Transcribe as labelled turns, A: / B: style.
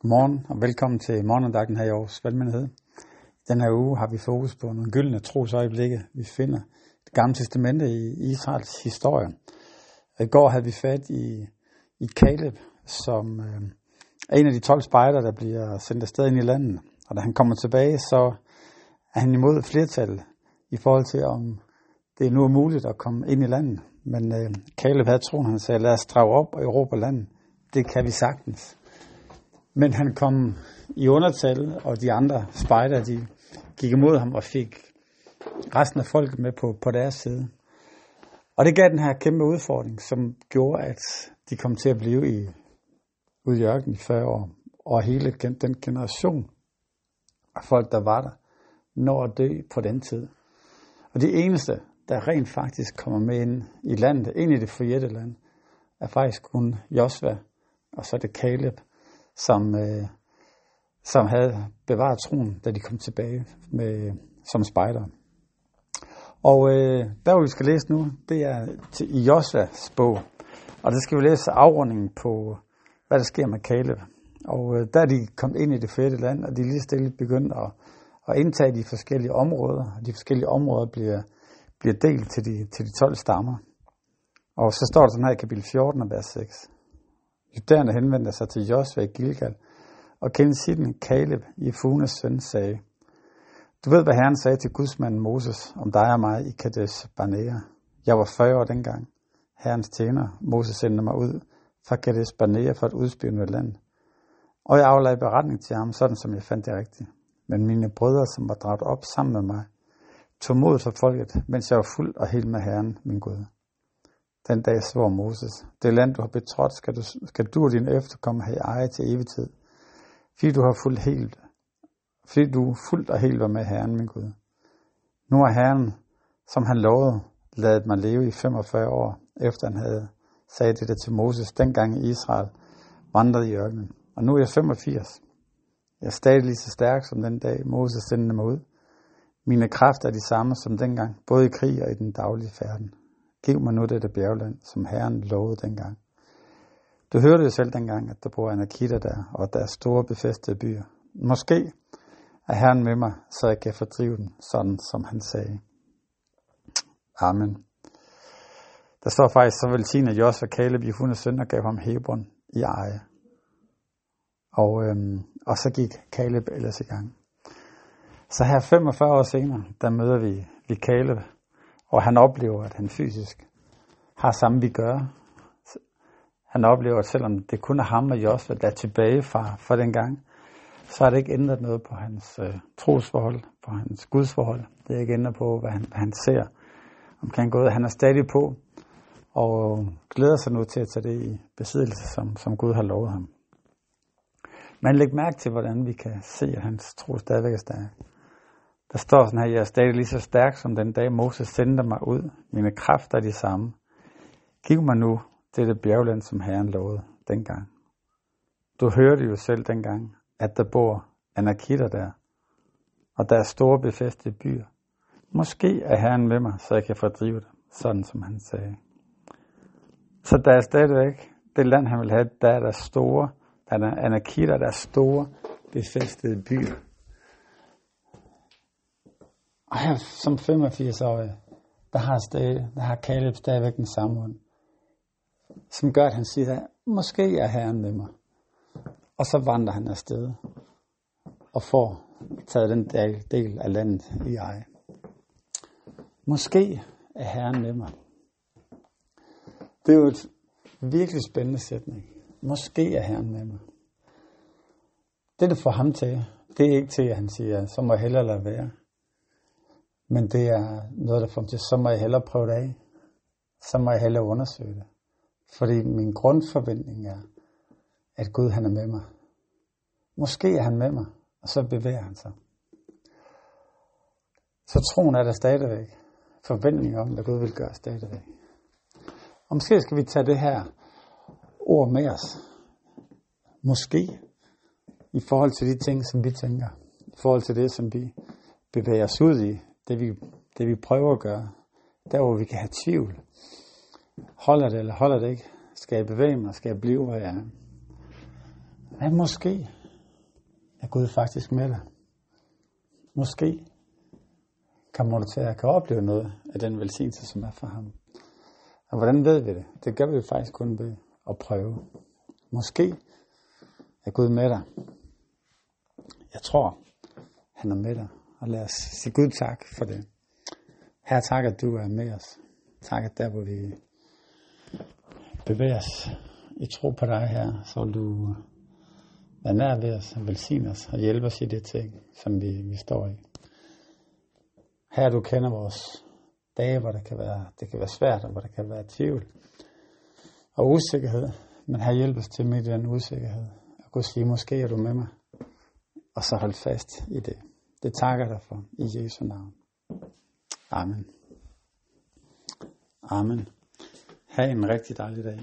A: Godmorgen og velkommen til morgenandagten her i Aarhus Valgmenighed. Den her uge har vi fokus på nogle gyldne trosøjeblikke, vi finder det gamle testamente i Israels historie. I går havde vi fat i, i Caleb, som øh, er en af de 12 spejder, der bliver sendt afsted ind i landet. Og da han kommer tilbage, så er han imod flertal i forhold til, om det nu er muligt at komme ind i landet. Men øh, Caleb havde troen, han sagde, lad os drage op og erobre landet. Det kan vi sagtens. Men han kom i undertal, og de andre spejder, de gik imod ham og fik resten af folket med på, på deres side. Og det gav den her kæmpe udfordring, som gjorde, at de kom til at blive i, ude i ørkenen i 40 år. Og hele den generation af folk, der var der, når at dø på den tid. Og de eneste, der rent faktisk kommer med ind i landet, ind i det forjætte land, er faktisk kun Josva, og så er det Caleb, som, øh, som havde bevaret troen, da de kom tilbage med, som spejder. Og øh, der, hvor vi skal læse nu, det er til, i Josvas bog. Og der skal vi læse afrundingen på, hvad der sker med Caleb. Og øh, der er de kommet ind i det fede land, og de lige stille begyndt at, at indtage de forskellige områder. Og de forskellige områder bliver, bliver delt til de, til de 12 stammer. Og så står der sådan her i kapitel 14, vers 6. Judæerne henvendte sig til Josva i Gilgal, og Kensidden Kaleb, Jefunes søn, sagde, Du ved, hvad Herren sagde til gudsmanden Moses om dig og mig i Kadesh Barnea. Jeg var 40 år dengang. Herrens tjener, Moses sendte mig ud fra Kadesh Barnea for at udspionere land. Og jeg aflagde beretning til ham, sådan som jeg fandt det rigtigt. Men mine brødre, som var draget op sammen med mig, tog mod for folket, mens jeg var fuld og helt med Herren, min Gud. Den dag svor Moses, det land du har betrådt, skal du, skal du og din efterkomme have eje til evig tid, fordi du har fuldt helt, fordi du fuldt og helt var med Herren, min Gud. Nu er Herren, som han lovede, ladet mig leve i 45 år, efter han havde sagt det til Moses, dengang i Israel vandrede i ørkenen. Og nu er jeg 85. Jeg er stadig lige så stærk som den dag, Moses sendte mig ud. Mine kræfter er de samme som dengang, både i krig og i den daglige færden. Giv mig nu dette bjergland, som Herren lovede dengang. Du hørte jo selv dengang, at der bor anarkitter der, og der er store befæstede byer. Måske er Herren med mig, så jeg kan fordrive den, sådan som han sagde. Amen. Der står faktisk, så velsigner og Caleb i 100 søn og gav ham Hebron i eje. Og, øhm, og så gik Caleb ellers i gang. Så her 45 år senere, der møder vi, vi Caleb, og han oplever, at han fysisk har samme vi gør. Han oplever, at selvom det kun er ham og Josva, der er tilbage fra, fra den gang, så har det ikke ændret noget på hans øh, trosforhold, på hans gudsforhold. Det er ikke ændret på, hvad han, hvad han ser omkring Gud. Han er stadig på, og glæder sig nu til at tage det i besiddelse, som, som Gud har lovet ham. Men læg mærke til, hvordan vi kan se, at hans tro stadigvæk er stærk. Der står sådan her, jeg er stadig lige så stærk som den dag Moses sendte mig ud. Mine kræfter er de samme. Giv mig nu dette bjergland, som Herren lovede dengang. Du hørte jo selv dengang, at der bor anarkitter der, og der er store befæstede byer. Måske er Herren med mig, så jeg kan fordrive det, sådan som han sagde. Så der er stadigvæk det land, han vil have, der er der store, der er anarkitter, der er store befæstede byer. Og jeg, som 85-årig, der har, stadig, der har Caleb stadigvæk den samme ånd, som gør, at han siger, måske er Herren med mig. Og så vandrer han afsted og får taget den del, del af landet i eje. Måske er Herren med mig. Det er jo et virkelig spændende sætning. Måske er Herren med mig. Det, der får ham til, det er ikke til, at han siger, så må jeg hellere lade være. Men det er noget, der fungerer. så må jeg hellere prøve det af. Så må jeg hellere undersøge det. Fordi min grundforventning er, at Gud han er med mig. Måske er han med mig, og så bevæger han sig. Så troen er der stadigvæk. Forventning om, hvad Gud vil gøre stadigvæk. Og måske skal vi tage det her ord med os. Måske. I forhold til de ting, som vi tænker. I forhold til det, som vi bevæger os ud i det vi, det vi prøver at gøre, der hvor vi kan have tvivl. Holder det eller holder det ikke? Skal jeg bevæge mig? Skal jeg blive, hvor jeg er? Men måske er Gud faktisk med dig. Måske kommer du til at kan opleve noget af den velsignelse, som er for ham. Og hvordan ved vi det? Det gør vi faktisk kun ved at prøve. Måske er Gud med dig. Jeg tror, han er med dig. Og lad os sige Gud tak for det. Her tak, at du er med os. Tak, at der, hvor vi bevæger os i tro på dig her, så vil du være nær ved os og velsigne os og hjælpe os i det ting, som vi, vi står i. Her du kender vores dage, hvor det kan være, det kan være svært, og hvor der kan være tvivl og usikkerhed. Men her hjælp os til midt i den usikkerhed. Og kunne sige, måske er du med mig. Og så hold fast i det. Det takker dig for i Jesu navn. Amen. Amen. Ha' en rigtig dejlig dag.